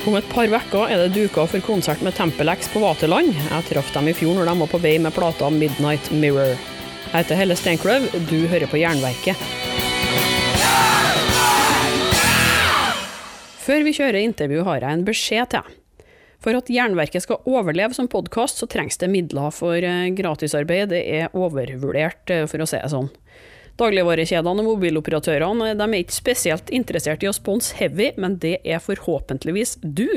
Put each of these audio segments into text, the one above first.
Om et par uker er det duka for konsert med Tempel X på Vaterland. Jeg traff dem i fjor når de var på vei med plata Midnight Mirror. Jeg heter Helle Steinkløv, du hører på Jernverket. Før vi kjører intervju, har jeg en beskjed til. For at Jernverket skal overleve som podkast, så trengs det midler, for eh, gratisarbeid det er overvurdert, eh, for å si det sånn. Dagligvarekjedene og mobiloperatørene de er ikke spesielt interessert i å sponse Heavy, men det er forhåpentligvis du.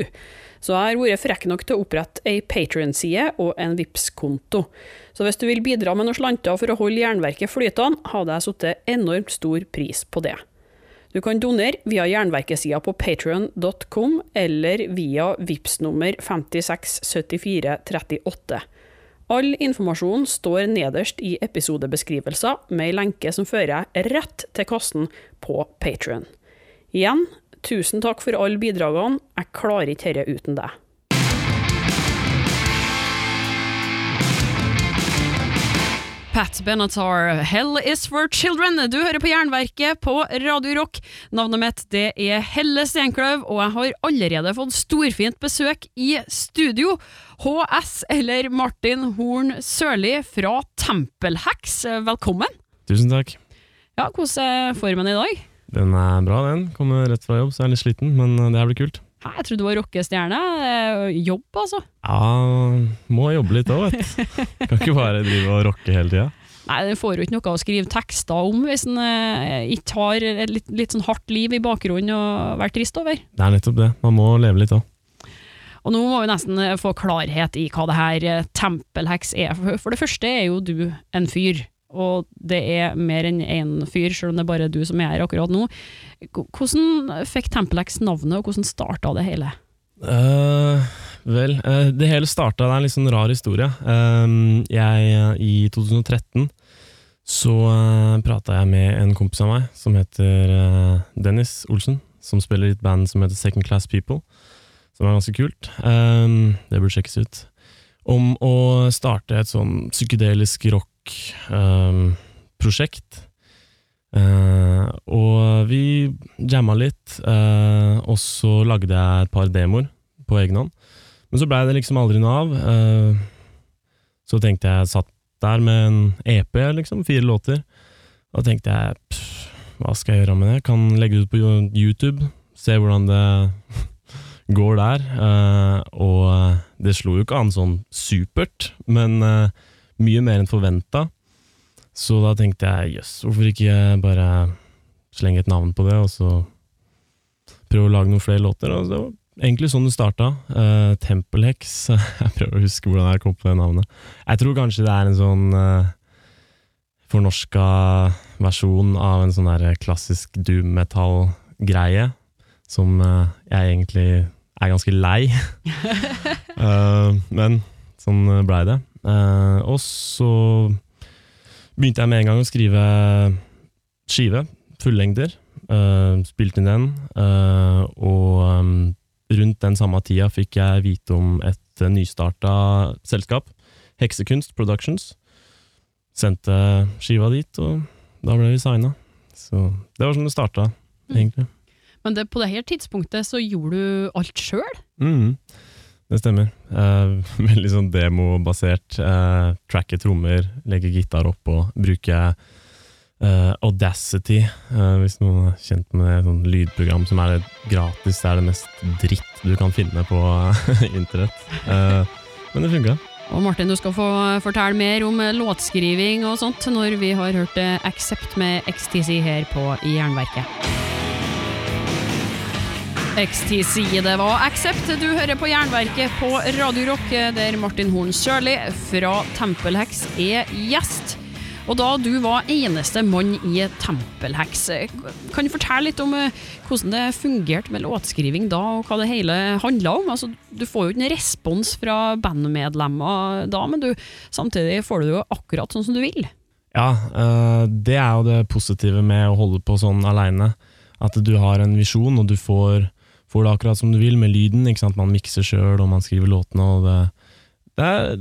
Så jeg har vært frekk nok til å opprette ei Patrion-side og en vips konto Så hvis du vil bidra med noen slanter for å holde jernverket flytende, hadde jeg satt enormt stor pris på det. Du kan donere via jernverkesida på patrion.com eller via VIPS nummer 567438. All informasjon står nederst i episodebeskrivelser, med ei lenke som fører rett til kassen på Patrion. Igjen, tusen takk for alle bidragene, jeg klarer ikke dette uten deg. Pat Benatar, 'Hell is for children'. Du hører på Jernverket på Radio Rock. Navnet mitt det er Helle Steinkløv, og jeg har allerede fått storfint besøk i studio. HS, eller Martin Horn Sørli fra Tempelheks. Velkommen. Tusen takk. Ja, Hvordan er formen i dag? Den er bra, den. Kommer rett fra jobb, så jeg er litt sliten, men det her blir kult. Jeg trodde du var rockestjerne. Eh, Jobb, altså. Ja, må jobbe litt òg, vet du. Kan ikke bare drive og rocke hele tida. Nei, Den får jo ikke noe å skrive tekster om hvis en eh, ikke har et litt, litt sånn hardt liv i bakgrunnen å være trist over. Det er nettopp det. Man må leve litt òg. Og nå må vi nesten eh, få klarhet i hva det her tempelheks er. For det første er jo du en fyr, og det er mer enn én fyr, selv om det er bare du som er her akkurat nå. Hvordan fikk Tempelex navnet, og hvordan starta det hele? Uh, vel, uh, det hele starta Det er en litt sånn rar historie. Uh, jeg, I 2013 så uh, prata jeg med en kompis av meg som heter Dennis Olsen, som spiller i et band som heter Second Class People, som er ganske kult. Det burde sjekkes ut. Om å starte et sånn psykedelisk rock-prosjekt. Eh, og vi jamma litt, uh, og så lagde jeg et par demoer på egen hånd. Men så blei det liksom aldri noe av. Uh, så tenkte jeg satt der med en EP, liksom, fire låter. Og tenkte jeg pff, hva skal jeg gjøre med det? Kan legge det ut på YouTube, se hvordan det går der. og det slo jo ikke an sånn supert, men mye mer enn forventa. Så da tenkte jeg jøss, hvorfor ikke bare slenge et navn på det, og så prøve å lage noen flere låter. Og det var egentlig sånn det starta. Uh, Tempelheks. jeg prøver å huske hvordan jeg kom på det navnet. Jeg tror kanskje det er en sånn uh, fornorska versjon av en sånn der klassisk doom metal-greie, som uh, jeg egentlig er ganske lei. uh, men sånn blei det. Eh, og så begynte jeg med en gang å skrive skive, fullengder. Uh, spilte inn den, Uh, og um, rundt den samme tida fikk jeg vite om et nystarta selskap, Heksekunst Productions. Sendte skiva dit, og da ble vi signa. Så det var sånn det starta, egentlig. Men det, på det her tidspunktet så gjorde du alt sjøl? Mhm, det stemmer. Eh, veldig sånn demobasert. Eh, tracke trommer, legge gitar oppå, bruke eh, Audacity, eh, hvis noen er kjent med det. Sånn lydprogram som er gratis. Det er det mest dritt du kan finne på internett. Eh, men det funka. Og Martin, du skal få fortelle mer om eh, låtskriving og sånt når vi har hørt eh, Accept med XTC her på Jernverket. XTC, det var Accept. Du hører på Jernverket på Radio Rock, der Martin Horn Sørli fra Tempelheks er gjest. Og da du var eneste mann i Tempelheks, kan du fortelle litt om eh, hvordan det fungerte med låtskriving da, og hva det hele handla om? Altså, du får jo ikke en respons fra bandmedlemmer da, men du, samtidig får du det jo akkurat sånn som du vil. Ja, eh, det er jo det positive med å holde på sånn aleine. At du har en visjon, og du får, får det akkurat som du vil med lyden. Ikke sant? Man mikser sjøl, og man skriver låtene, og det, det, er,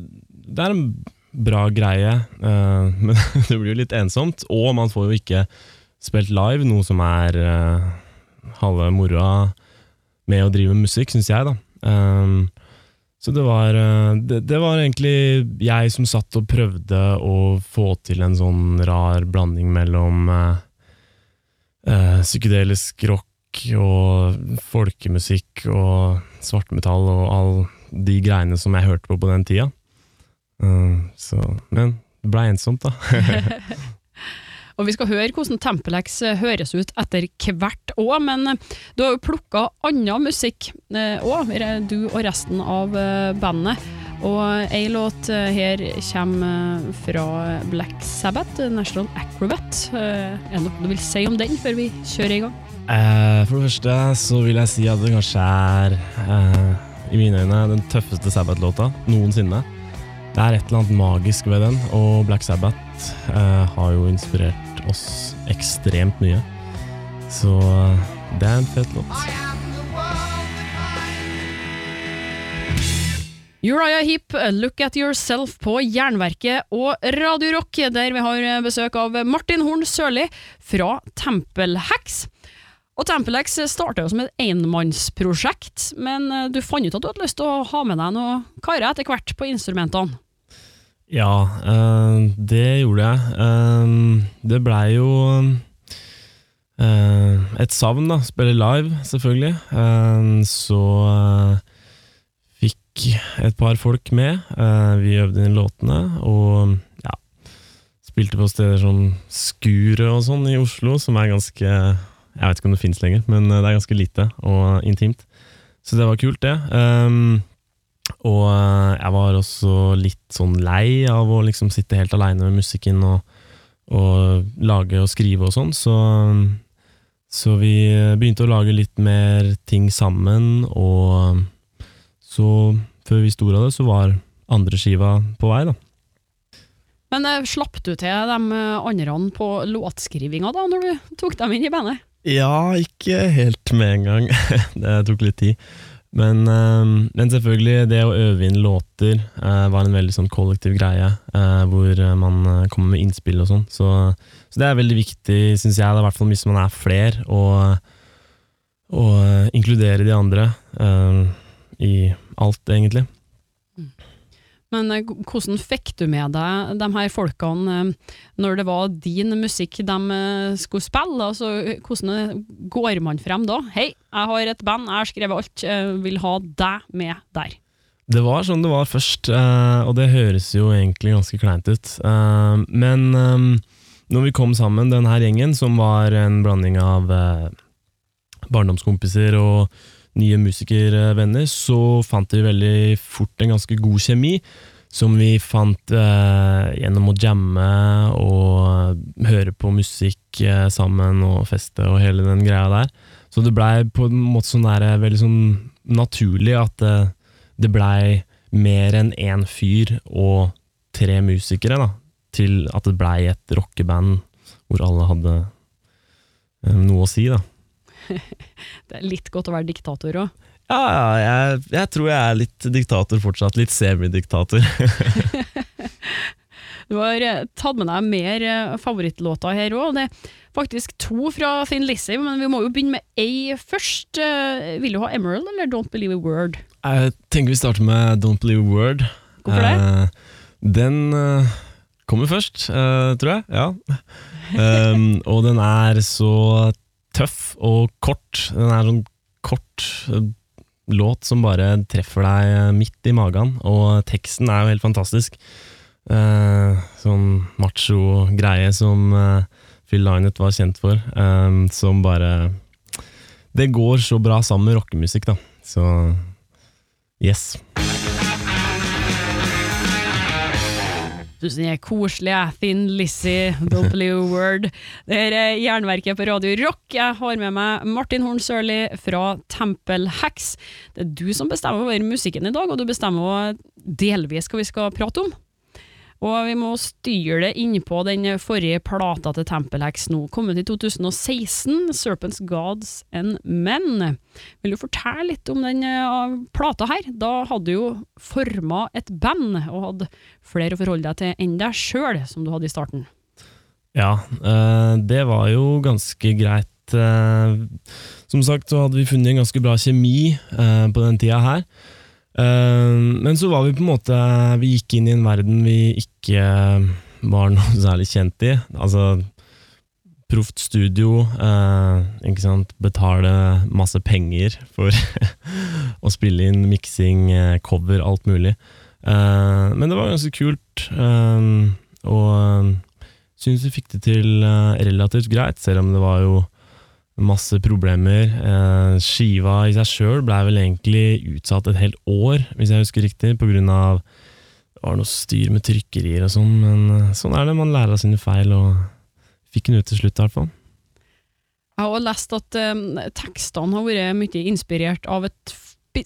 det er en bra greie, Uh, men det blir jo litt ensomt. Og man får jo ikke spilt live, noe som er uh, halve moroa. med å drive musikk, syns jeg, da. Um, så det var, eh, det, var egentlig jeg som satt og prøvde å få til en sånn rar blanding mellom uh, psykedelisk rock og folkemusikk og svartmetall og all de greiene som jeg hørte på på den tida. Uh, så, men det blei ensomt, da. Og vi skal høre hvordan Tempelex eh, høres ut etter hvert òg, men eh, du har jo plukka annen musikk òg, eh, du og resten av bandet. Og ei låt her kommer fra Black Sabbath, National Acrobat. Er det noe du vil si om den før vi kjører i gang? For det første så vil jeg si at det kanskje er, i mine øyne, den tøffeste Sabbath-låta noensinne. Det er et eller annet magisk ved den, og Black Sabbath uh, har jo inspirert oss ekstremt mye. Så uh, det er en fet låt. Uriah Heap, Look At Yourself på Jernverket og Radio Rock, der vi har besøk av Martin Horn Sørli fra Tempelhex. Og Tempelex starta som et enmannsprosjekt, men eh, du fant ut at du hadde lyst til å ha med deg noen karer etter hvert på instrumentene? Ja, øh, det gjorde jeg. Uh, det blei jo øh, et savn, da. Spille live, selvfølgelig. så fikk et par folk med. vi øvde inn låtene, og ja, spilte på steder som Skuret og sånn i Oslo, som er ganske Jeg vet ikke om det fins lenger, men det er ganske lite og intimt. Så det var kult, det. Um, og eh, jeg var også litt sånn lei av å liksom sitte helt aleine med musikken og, og, lage og skrive og sånn, så, så vi begynte å lage litt mer ting sammen, og så, før vi sto av det, så var andre skiva på vei, da. Men eh, slapp du til de andre på låtskrivinga da, når du tok dem inn i bandet? Ja, ikke helt med en gang. det tok litt tid. Men, uh, men, selvfølgelig, det å øve inn låter uh, var en veldig sånn kollektiv greie, uh, hvor man kommer med innspill og sånn. Så, så, det er veldig viktig, syns jeg, i hvert fall hvis man er fler, å inkludere de andre i alt, egentlig. Men eh, hvordan fikk du med deg de her folkene eh, når det var din musikk de eh, skulle spille? Altså, hvordan går man frem da? Hei, jeg har et band, jeg har skrevet alt, vil ha deg med der. Det var sånn det var først, og det høres jo egentlig ganske kleint ut. Men når vi kom sammen, den her gjengen, som var en blanding av barndomskompiser og nye musikervenner, så fant vi veldig fort en ganske god kjemi. Som vi fant eh, gjennom å jamme og høre på musikk eh, sammen og feste og hele den greia der. Så det blei på en måte sånn der, eh, veldig sånn naturlig at eh, det blei mer enn én fyr og tre musikere, da. Til at det blei et rockeband hvor alle hadde eh, noe å si, da. det er litt godt å være diktator òg. Ja, ja jeg, jeg, tror jeg er litt diktator fortsatt. Litt semidiktator. du har eh, tatt med deg mer eh, favorittlåter her òg. Det er faktisk to fra Finn Lizzie, men vi må jo begynne med ei først. Eh, vil du ha Emerald eller Don't Believe a Word? Jeg tenker vi starter med Don't Believe a Word. Hvorfor det? den kommer først, tror jeg. Ja. um, og den er så tøff og kort. Den er sånn kort eh, låt som bare treffer deg midt i magen, og teksten er jo helt fantastisk. Eh, sånn macho greie som eh, Phil Lynett var kjent for, eh, som bare Det går så bra sammen med rockemusikk, da. Så yes. Syns den er koselig. Thin Lizzie, W Word. Det er Jernverket på Radio Rock. Jeg har med meg Martin Horn Sørli fra Tempel Hacks. Det er du som bestemmer over musikken i dag, og du bestemmer delvis hva vi skal prate om. Og vi må styre det innpå den forrige plata til Tempelhex nå, kommet i 2016, 'Serpents Gods and Men'. Vil du fortelle litt om den uh, plata her? Da hadde du jo forma et band, og hadde flere å forholde deg til enn deg sjøl, som du hadde i starten. Ja, uh, det var jo ganske greit eh, Som sagt så hadde vi funnet en ganske bra kjemi eh, på den tida her. Eh, men så var vi på en måte Vi gikk inn i en verden vi ikke var noe særlig kjent i. Altså proft studio, eh, betale masse penger for å spille inn miksing, eh, cover, alt mulig. Eh, men det var ganske kult, eh, og eh, syns vi fikk det til eh, relativt greit, selv om det var jo masse problemer. Eh, skiva i seg sjøl blei vel egentlig utsatt et helt år, hvis jeg husker riktig, på grunn av det var noe styr med trykkerier og sånn, men eh, sånn er det, man lærer av sine feil, og fikk den ut til slutt i hvert fall. Jeg har lest at um, tekstene har vært mye inspirert av et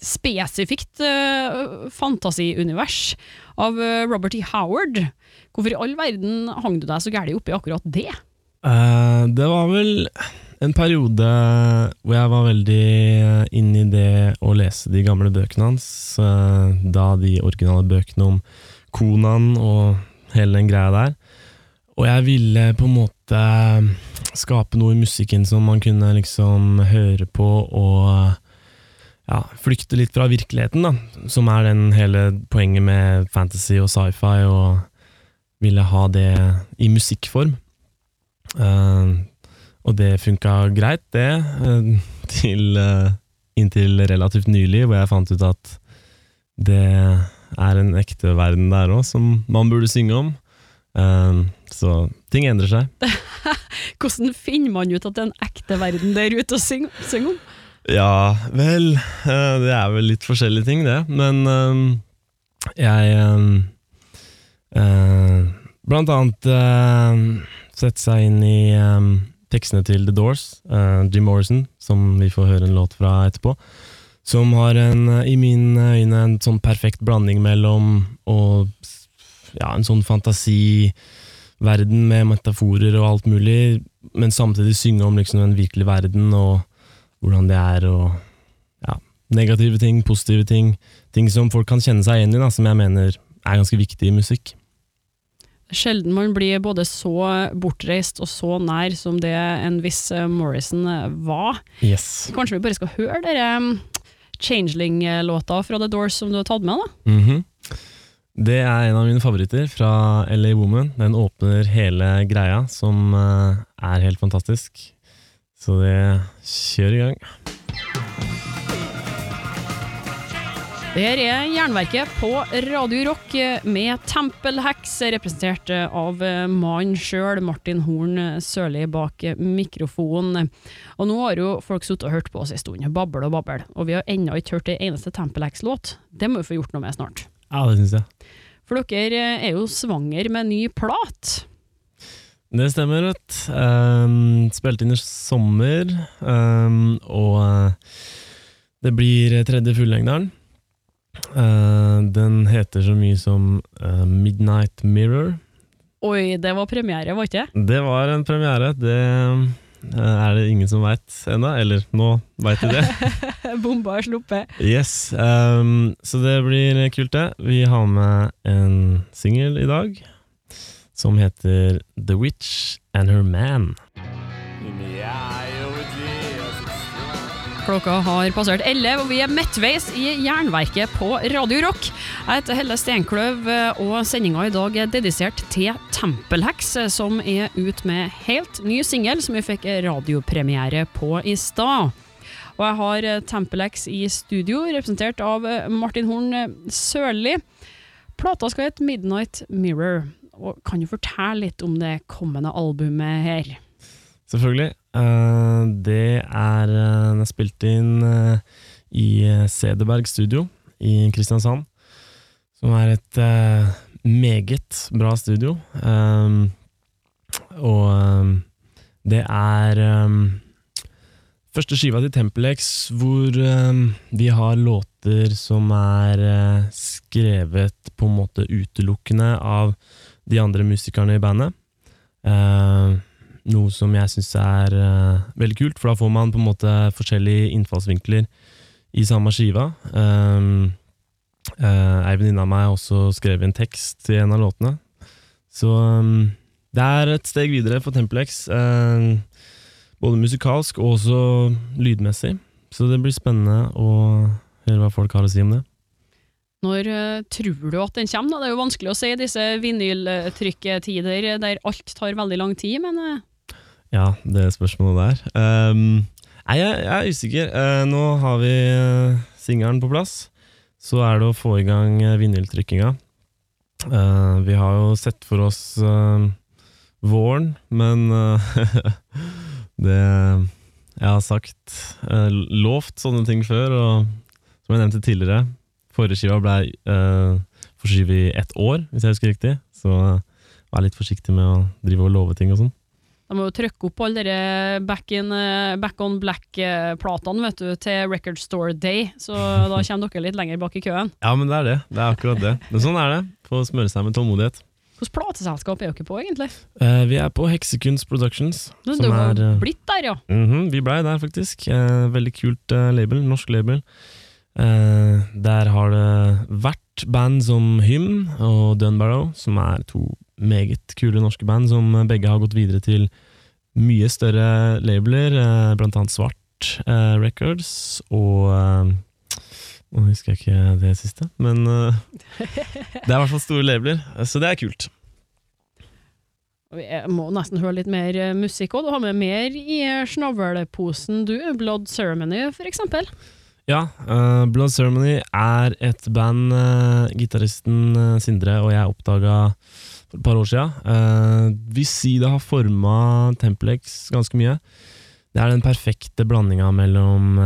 spesifikt uh, fantasiunivers av uh, Robert E. Howard. Hvorfor i all verden hang du deg så gæli oppi akkurat det? Eh, det var vel en periode hvor jeg var veldig inne i det å lese de gamle bøkene hans. eh, da de originale bøkene om Konan og hele den greia der. Og jeg ville på en måte skape noe i musikken som man kunne liksom høre på og ja, flykte litt fra virkeligheten, da. Som er den hele poenget med fantasy og sci-fi, og ville ha det i musikkform. Eh, og det funka greit, det, eh, til eh, inntil relativt nylig, hvor jeg fant ut at det er en ekte verden der òg, som man burde synge om. Eh, så ting endrer seg. Hvordan finner man ut at det er en ekte verden der ute å synge, synge om? Ja, vel Det er vel litt forskjellige ting, det. Men jeg Blant annet sette seg inn i tekstene til The Doors, uh, Jim Morrison, som vi får høre en låt fra etterpå. Som har en, i mine øyne en sånn perfekt blanding mellom og ja, en sånn fantasiverden med metaforer og alt mulig, men samtidig synge om liksom en virkelig verden og hvordan det er, og ja, negative ting, positive ting. Ting som folk kan kjenne seg igjen i, da, som jeg mener er ganske viktig i musikk. Sjelden man blir både så bortreist og så nær som det en viss eh, Morrison eh, var. Yes. Kanskje vi bare skal høre dere um, Changeling-låta fra The Doors som du har tatt med? da? Mhm. Det er en av mine favoritter fra LA Woman. Den åpner hele greia, som eh, er helt fantastisk. Så det kjør i gang. Det her er Jernverket på Radio Rock eh, med Tempelheks, representert eh, av eh, mannen sjøl, Martin Horn Sørli, bak mikrofonen. Og nå har jo folk sittet og hørt på oss en stund, babbel og babbel, og vi har ennå ikke hørt en eneste Tempelheks-låt. Det må vi få gjort noe med snart. Ja, det syns jeg. For dere er jo svanger med ny plat. Det stemmer, vet du. Um, spilte inn i sommer, um, og uh, det blir tredje fullengderen. Uh, den heter så mye som uh, Midnight Mirror. Oi, det var premiere, var ikke det? Det var en premiere. Det uh, er det ingen som veit ennå. Eller nå veit de det. Bomba er sluppet. Yes, um, Så det blir kult, det. Vi har med en singel i dag som heter The Witch and Her Man. Klokka har passert 11, og vi er midtveis i Jernverket på Radio Rock. Jeg heter Helle Steinkløv, og sendinga i dag er dedisert til Tempelheks, som er ute med helt ny singel som vi fikk radiopremiere på i stad. Og jeg har Tempelheks i studio, representert av Martin Horn Sørli. Plata skal hete Midnight Mirror. Og kan du fortelle litt om det kommende albumet her? Selvfølgelig. Uh, det er uh, Den er spilt inn uh, i Cederberg studio i Kristiansand. Som er et meget bra studio. Og det er første skiva til Tempelex hvor vi har låter som er skrevet på en måte utelukkende av de andre musikerne i bandet. Uh, noe som jeg syns er uh, veldig kult, for da får man på en måte forskjellige innfallsvinkler i samme skiva. Um, uh, Ei venninne av meg har også skrevet en tekst til en av låtene. Så um, det er et steg videre for Templex. Uh, Både musikalsk og også lydmessig. Så det blir spennende å høre hva folk har å si om det. Når uh, tror du at den kommer? Da? Det er jo vanskelig å si i disse vinyltrykketider der alt tar veldig lang tid, men. Ja, det spørsmålet der. Um, nei, jeg, jeg, er usikker. Uh, nå har vi singelen på plass. Så er det å få i gang vinyltrykkinga. vi har jo sett for oss våren, men det Jeg har sagt lovt sånne ting før, og som jeg nevnte tidligere, Forrige skiva ble uh, forskyvet i ett år, hvis jeg husker riktig. Så vær litt forsiktig med å drive og love ting og sånn. De må jo trykke opp alle de back, in, eh, back on black-platene vet du, til Record Store Day, så da kommer dere litt lenger bak i køen. Ja, men det er det. Det er akkurat det. Men sånn er det. Få smøre seg med tålmodighet. Hvilket plateselskap er dere på, egentlig? Uh, vi er på Heksekunst Productions. Du, har er, blitt der, ja? Mm -hmm, vi blei der, faktisk. Uh, veldig kult label. Norsk label. Uh, der har det vært band som Hymn og Dunbarrow, som er to meget kule norske band, som begge har gått videre til mye større labeler, uh, blant annet Svart uh, Records og Nå husker jeg ikke det siste, men det er i hvert fall store labeler, så det er kult. Jeg må nesten høre litt mer musikk òg. Du har med mer i snavleposen, du. Blood Ceremony, for eksempel. Ja, uh, Blood Ceremony er et band uh, gitaristen Sindre og jeg oppdaga for et par år sia. Uh, vi sier det har forma Templex ganske mye. Det er den perfekte blandinga mellom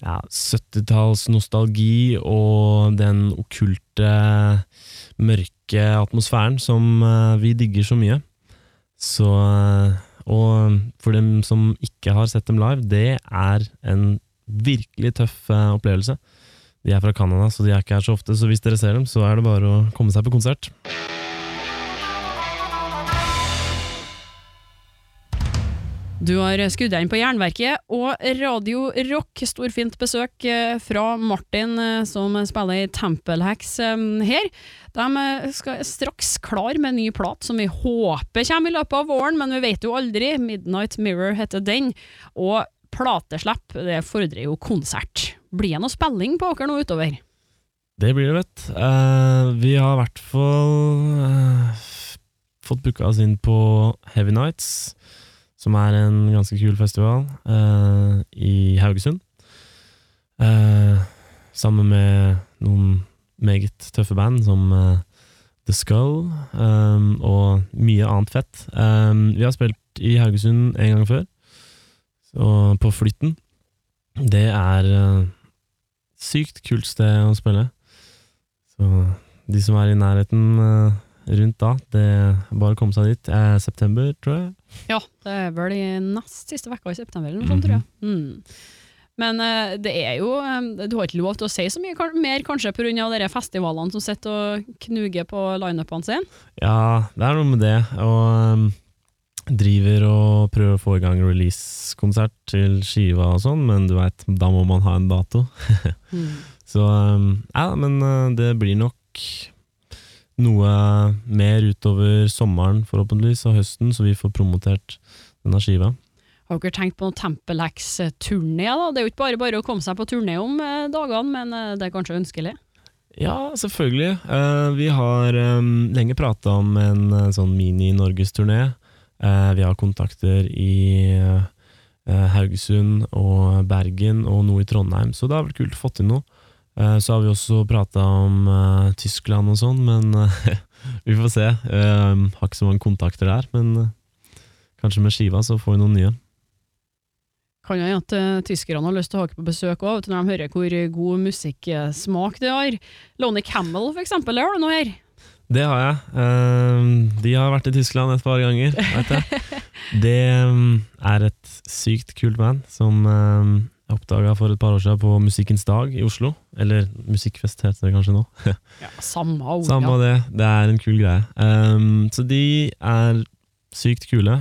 ja, 70-talls nostalgi og den okkulte, mørke atmosfæren som vi digger så mye. Så Og for dem som ikke har sett dem live, det er en virkelig tøff uh, opplevelse. De er fra Canada, så de er ikke her så ofte, så hvis dere ser dem, så er det bare å komme seg på konsert. Du har skudd deg inn på Jernverket og Radio Rock. Storfint besøk eh, fra Martin, eh, som spiller i Tempelhacks her. De skal straks klar med en ny plat som vi håper kommer i løpet av våren, men vi vet jo aldri. Midnight Mirror heter den. Og plateslipp, det fordrer jo konsert. Blir det noe spilling på dere nå utover? Det blir det, vet uh, Vi har i hvert fall uh, fått booka oss inn på Heavy Nights, som er en ganske kul festival uh, i Haugesund. sammen med noen meget tøffe band som The Skull um, og mye annet fett. Um, vi har spilt i Haugesund en gang før. Og på Flytten. Det er uh, sykt kult sted å spille. Så de som er i nærheten rundt da, det er bare å komme seg dit. Eh, september, tror jeg. Ja, det er vel i nest siste vekka i september, eller noe sånt, tror jeg. Mm. Men eh, det er jo Du har ikke lov til å si så mye mer, kanskje pga. festivalene som sitter og knuger på lineupene sine? Ja, det er noe med det. Og um, driver og prøver å få i gang release-konsert til skiva og sånn, men du veit, da må man ha en dato. mm. Så um, ja, men uh, det blir nok noe mer utover sommeren, forhåpentligvis, og høsten, så vi får promotert denne skiva. Har dere tenkt på noen Tempelhex-turné? da? Det er jo ikke bare bare å komme seg på turné om eh, dagene, men eh, det er kanskje ønskelig? Ja, selvfølgelig. Uh, vi har um, lenge prata om en sånn mini-norgesturné. Eh, vi har kontakter i eh, Haugesund og Bergen og noe i Trondheim, så det har vært kult å få til noe. Eh, så har vi også prata om Tyskland og sånn, men vi får se. Jeg har ikke så mange kontakter der, men kanskje med skiva så får vi noen nye. Kan hende at uh, tyskerne har lyst til å ha på besøk òg, når de hører hvor god musikksmak det har. Lonnie Camel, for eksempel, har du noe her? Det har jeg. Ehm, de har vært i Tyskland et par ganger, vet jeg. Det ehm, er et sykt kult band som jeg oppdaga for et par år siden på Musikkens dag i Oslo. Eller Musikkfest heter det kanskje nå. ja, Samme ord, Samme ja. det. Det er en kul greie. så de er sykt kule.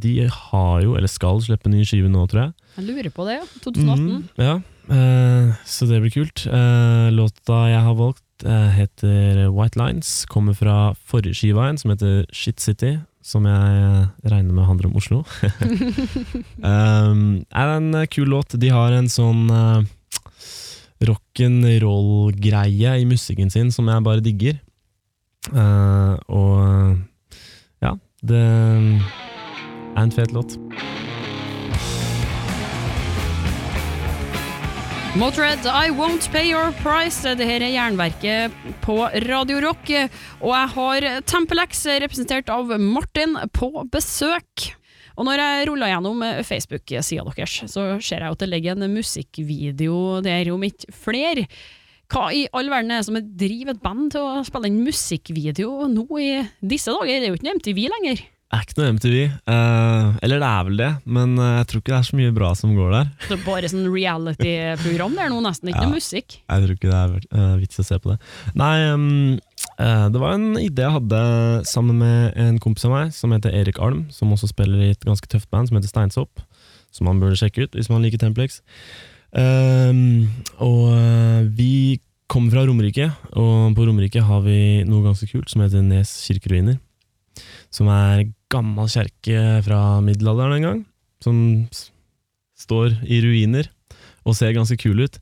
de har jo, eller skal, slippe ny skive nå, tror jeg. Jeg lurer på det, ja. 2018. Mm, ja, uh, så det blir kult. Uh, låta jeg har valgt, uh, heter White Lines. Kommer fra forrige skiva som heter Shit City. Som jeg regner med handler om Oslo. um, er en kul låt. De har en sånn uh, rock'n'roll-greie i musikken sin som jeg bare digger. Uh, og ja, det er en fet låt. Motred, I Won't Pay Your Price. Det her er Jernverket på Radio Rock. Og jeg har Tempelex, representert av Martin, på besøk. Og når jeg ruller gjennom Facebook-sida deres, så ser jeg at det ligger en musikkvideo der om ikke flere. Hva i all verden er det som driver et band til å spille en musikkvideo nå i disse dager? Det er jo ikke en MTV lenger. Er ikke noe MTV. Uh, eller det er vel det, men uh, jeg tror ikke det er så mye bra som går der. Er bare sånn reality-program det er nå, nesten ikke ja, noe musikk? Jeg tror ikke det er uh, vits å se på det. Nei, um, det var en idé jeg hadde sammen med en kompis av meg som heter Erik Alm, som også spiller i et ganske tøft band som heter Steinsopp, som man burde sjekke ut hvis man liker Templex. Og vi kommer fra Romerike, og på Romerike har vi noe ganske kult som heter Nes kirkeruiner som er gammel kjerke fra middelalderen en gang, som står i ruiner og ser ganske kul ut.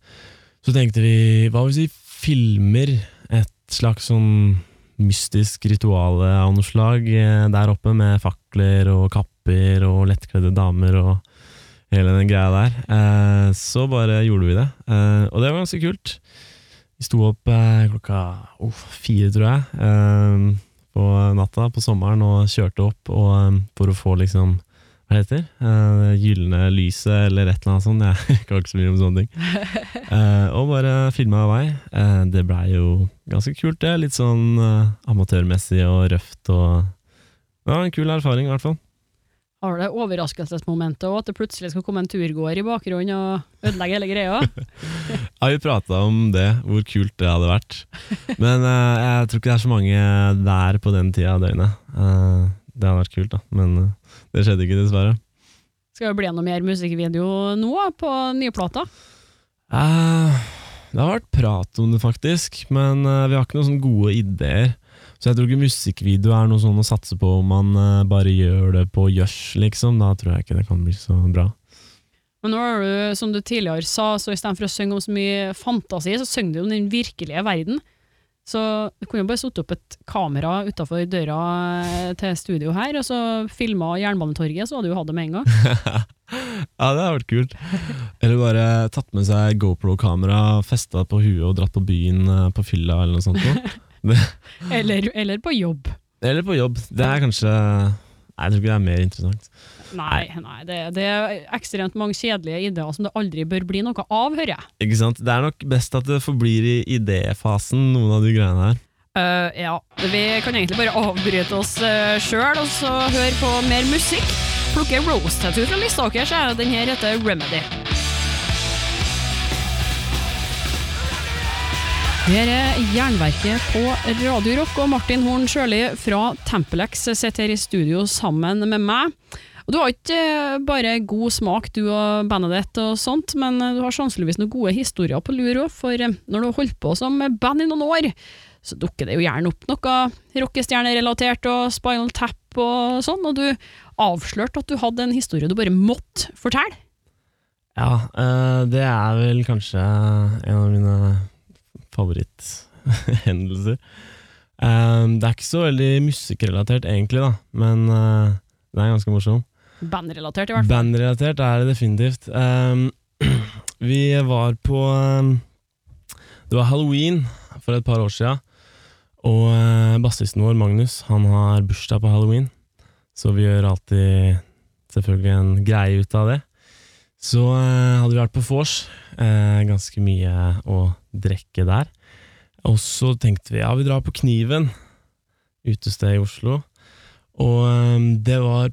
Så tenkte vi, hva hvis vi filmer et slags sånn mystisk ritual av noe slag eh, der oppe, med fakler og kapper og lettkledde damer og hele den greia der. Eh, så bare gjorde vi det, eh, og det var ganske kult. Vi sto opp klokka oh, fire, tror jeg på natta på sommeren og kjørte opp og, um, for å få liksom hva heter det? Uh, gylne lyset, eller et eller annet sånt. Jeg kan ikke så mye om sånne ting. Uh, og bare filma av vei. Uh, det blei jo ganske kult, det. Litt sånn amatørmessig og røft. og ja, En kul erfaring, i hvert fall har det overraskelsesmomentet òg, at det plutselig skal komme en turgåer i bakgrunnen og ødelegge hele greia? ja, vi prata om det, hvor kult det hadde vært. Men uh, jeg tror ikke det er så mange der på den tida av døgnet. Uh, det hadde vært kult, da, men uh, det skjedde ikke, dessverre. Skal det bli noe mer musikkvideo nå, på nye plater? det har vært prat om det, faktisk, men vi har ikke noen sånne gode ideer. Så jeg tror ikke musikkvideo er noe sånn å satse på om man uh, bare gjør det på gjørs, liksom. Da tror jeg ikke det kan bli så bra. Men nå er du, som du tidligere sa, så istedenfor å synge om så mye fantasi, så synger du om den virkelige verden. Så du kunne jo bare satt opp et kamera utafor døra eh, til studio her, og så filma Jernbanetorget, så hadde du hatt det med en gang. ja, det hadde vært kult. Eller bare tatt med seg GoPro-kamera, festa på huet og dratt på byen eh, på fylla eller noe sånt. eller, eller, på jobb. Eller på jobb. Det er kanskje Nei, jeg tror ikke det er mer interessant. Nei, nei det, det, er ekstremt mange kjedelige ideer som det aldri bør bli noe av, hører jeg. Ikke sant. Det er nok best at det forblir i idéfasen, noen av de greiene her. Uh, ja. Vi kan egentlig bare avbryte oss uh, sjøl og så høre på mer musikk. Plukke Rose Tattoo fra lista deres, den her heter Remedy. Her er Jernverket på Radio Rock, og Martin Horn Sjøli fra Tempelex sitter her i studio sammen med meg. Og Du har ikke bare god smak, du og bandet ditt, og sånt, men du har sannsynligvis noen gode historier på lur òg, for når du har holdt på som band i noen år, så dukker det jo gjerne opp noe rockestjernerelatert og Spinal Tap og sånn, og du avslørte at du hadde en historie du bare måtte fortelle. Ja, eh, det er vel kanskje en av mine favoritthendelser. Um, det er ikke så veldig musikkrelatert, egentlig, da, men uh, det er ganske morsomt. Bandrelatert, i hvert fall. Bandrelatert er det definitivt. Um, vi var på um, Det var halloween for et par år sia, og uh, bassisten vår, Magnus, han har bursdag på halloween, så vi gjør alltid selvfølgelig en greie ut av det. Så uh, hadde vi vært på vors, uh, ganske mye å drikke der. Og så tenkte vi ja, vi drar på Kniven, utested i Oslo. Og um, det var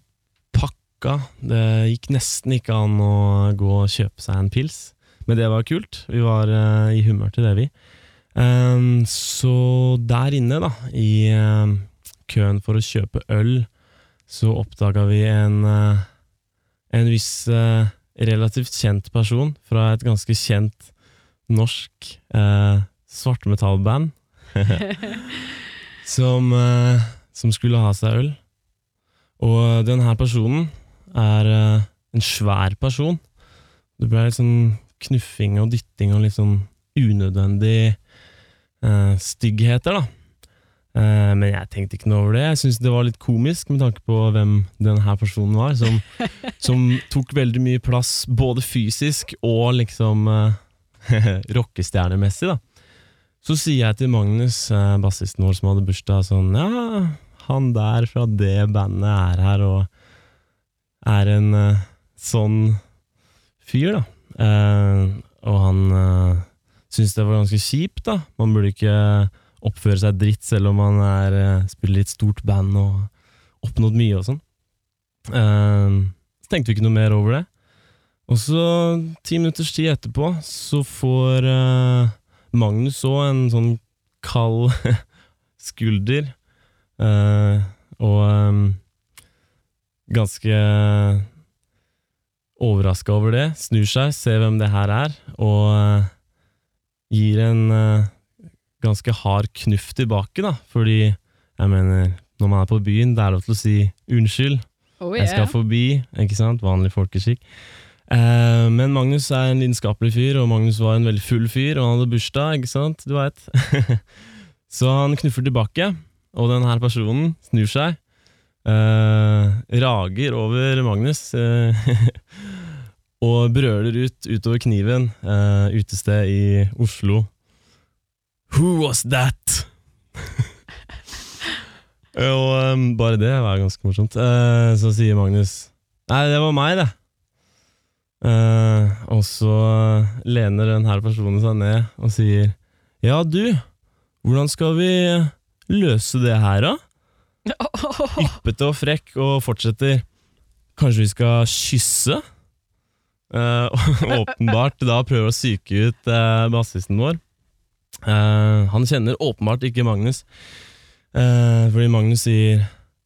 pakka. Det gikk nesten ikke an å gå og kjøpe seg en pils, men det var kult. Vi var uh, i humør til det, vi. Um, så der inne, da, i um, køen for å kjøpe øl, så oppdaga vi en, uh, en viss uh, relativt kjent person fra et ganske kjent norsk eh, svartmetallband som, eh, som skulle ha seg øl. Og denne personen er eh, en svær person. Det ble litt sånn knuffing og dytting og litt sånn unødvendig eh, styggheter, da. Eh, men jeg tenkte ikke noe over det. Jeg syntes det var litt komisk med tanke på hvem denne personen var, som, som tok veldig mye plass både fysisk og liksom eh, rockestjernemessig, da. Så sier jeg til Magnus, eh, bassisten vår som hadde bursdag, sånn Ja, han der fra det bandet er her og er en uh, sånn fyr, da. Uh, og han uh, syntes det var ganske kjipt, da. Man burde ikke oppføre seg dritt selv om man er, uh, spiller i et stort band og oppnådd mye og sånn. Uh, så tenkte vi ikke noe mer over det. Og så, ti minutters tid etterpå, så får uh, Magnus òg en sånn kald skulder. Uh, og um, ganske overraska over det. Snur seg, ser hvem det her er, og uh, gir en ganske hard knuff tilbake, da. Fordi, jeg mener, når man er på byen, det er lov til å si unnskyld. Oh, Jeg skal forbi, ikke sant? Vanlig folkeskikk. Eh, men Magnus er en lidenskapelig fyr, og Magnus var en veldig full fyr, og han hadde bursdag, ikke sant? Du veit. Så han knuffer tilbake, og denne personen snur seg. eh, rager over Magnus eh, og brøler ut utover kniven, uh, utested i Oslo. Who was that? og um, bare det var ganske morsomt. Eh, så sier Magnus Nei, det var meg, det. Eh, og så lener den her personen seg ned og sier Ja, du, hvordan skal vi løse det her, da? Yppete og frekk og fortsetter. Kanskje vi skal kysse? Uh, åpenbart da prøver å psyke ut uh, bassisten vår. Uh, han kjenner åpenbart ikke Magnus, fordi Magnus sier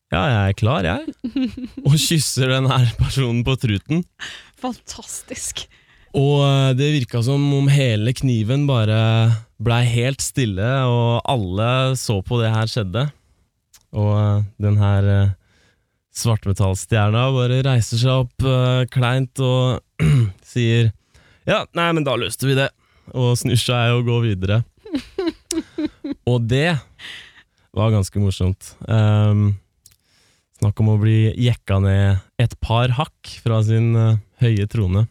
ja, jeg er klar, jeg. Og kysser den her personen på truten. Fantastisk. Og eh, det virka som om hele kniven bare blei helt stille, og alle så på det her skjedde. Og eh, den her eh, svartmetallstjerna bare reiser seg opp kleint og sier Ja, nei, men da løste vi det. Og snur seg og går videre. og det var ganske morsomt. Um, snakk om å bli jekka ned et par hakk fra sin uh, høye trone.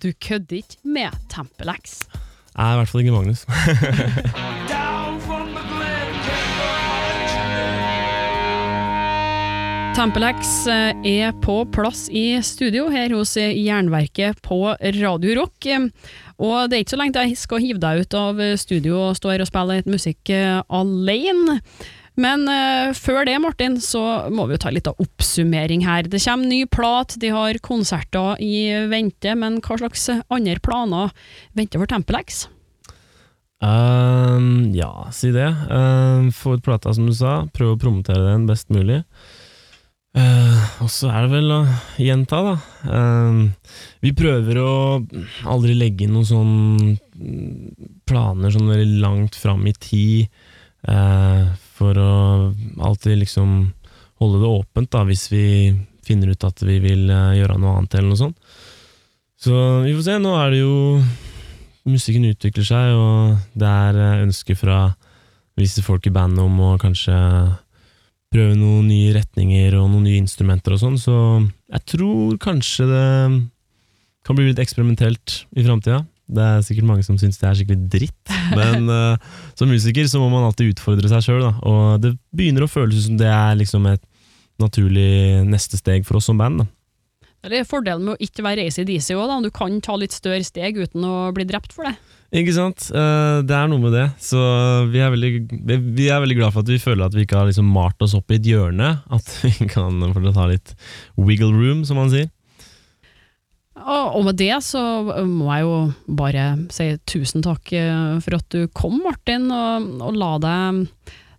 Du kødder ikke med Tempelex. Nei, i hvert fall ikke Magnus. Tempelex eh, er på plass i studio her hos eh, Jernverket på Radio Rock. Og det er ikke så lenge til jeg skal hive deg ut av studio og stå her og spille litt musikk alene. Men uh, før det, Martin, så må vi jo ta litt av oppsummering her. Det kommer ny plat, de har konserter i vente, men hva slags andre planer venter for Tempelex? Um, ja, si det. Um, Få ut plata, som du sa. Prøve å promotere den best mulig. Uh, og så er det vel å gjenta, da. Um, vi prøver å aldri legge inn noen sånn mm, planer sånn veldig langt fram i tid, uh, for å alltid liksom holde det åpent, da, hvis vi finner ut at vi vil uh, gjøre noe annet, eller noe sånt. Så vi får se. Nå er det jo Musikken utvikler seg, og det er ønsker fra visse folk i bandet om å kanskje prøve noen nye retninger og noen nye instrumenter og sånn, så jeg tror kanskje det kan bli litt eksperimentelt i framtida. Det er sikkert mange som syns det er skikkelig dritt, men uh, som musiker så må man alltid utfordre seg sjøl, og det begynner å føles som det er liksom et naturlig neste steg for oss som band. da. er fordelen med å ikke være ACDC òg. Du kan ta litt større steg uten å bli drept for det. Ikke sant? Eh, Det er noe med det. Så vi er veldig, vi er veldig glad for at vi føler at vi ikke har liksom malt oss opp i et hjørne. At vi kan få ta litt wiggle room, som man sier. Og med det så må jeg jo bare si tusen takk eh, for at du kom, Martin, og, og la deg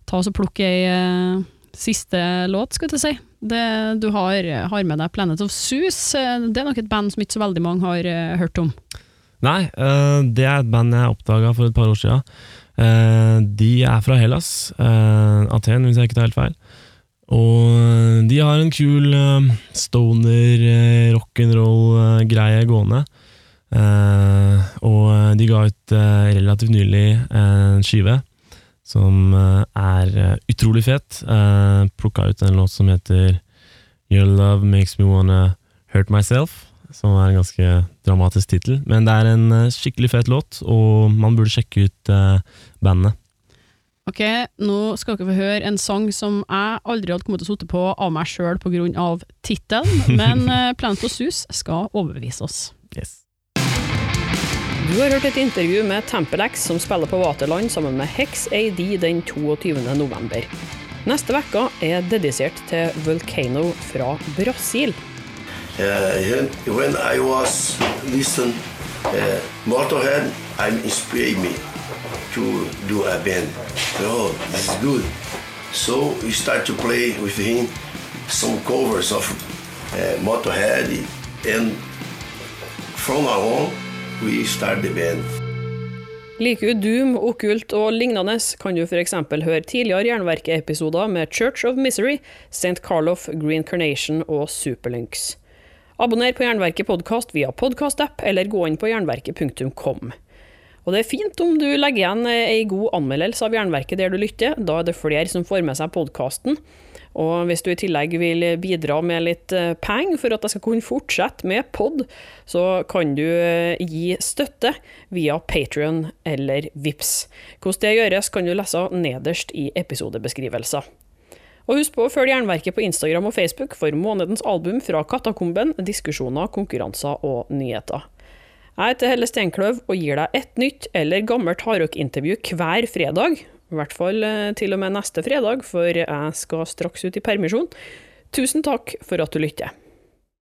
ta og plukke ei eh, siste låt, skulle jeg si. Det, du har, har med deg Planet of Sus. Eh, Det er nok et band som ikke så veldig mange har hørt om. Nei, eh, det er et band jeg oppdaga for et par år siden. Uh, De er fra Hellas. Aten, hvis jeg ikke tar helt feil. Og de har en kul stoner eh, rock'n'roll-greie gående. Eh, og de ga ut eh, relativt nylig en skive som eh, er eh, utrolig fet. Uh, Plukka ut en låt som heter Your Love Makes Me Wanna Hurt Myself, som er en ganske dramatisk tittel. Men det er en eh, skikkelig fet låt, og man burde sjekke ut eh, bandet. Ok, nå skal dere få høre en sang som jeg aldri hadde kommet til å sitte på av meg sjøl pga. tittelen, men uh, Planet of Sus skal overbevise oss. Yes. Du har hørt et intervju med Tempelex som spiller på Vaterland sammen med Hex AD den 22. november. Neste uke er dedisert til Volcano fra Brasil. Uh, when I was listen uh, Motorhead, I'm inspired me to do a band. Oh, this is good. So we start to play with him some covers of uh, Motorhead, and from now on we start the band. Liker du Doom, okkult og lignende, kan du f.eks. høre tidligere Jernverket-episoder med Church of Misery, St. Carlof, Green Carnation og Superlynx. Abonner på Jernverket podkast via podkastapp, eller gå inn på jernverket.kom. Og det er fint om du legger igjen ei god anmeldelse av Jernverket der du lytter, da er det flere som får med seg podkasten. Og hvis du i tillegg vil bidra med litt eh, penger for at jeg skal kunne fortsette med pod, så kan du eh, gi støtte via Patrion eller Vips. Hvordan det gjøres, kan du lese nederst i episodebeskrivelser. Og husk på å følge Jernverket på Instagram og Facebook for månedens album fra Katakomben, diskusjoner, konkurranser og nyheter. Jeg heter Helle Steinkløv og gir deg et nytt eller gammelt hardrock-intervju hver fredag. I hvert fall eh, til og med neste fredag, for jeg skal straks ut i permisjon. Tusen takk for at du lytter.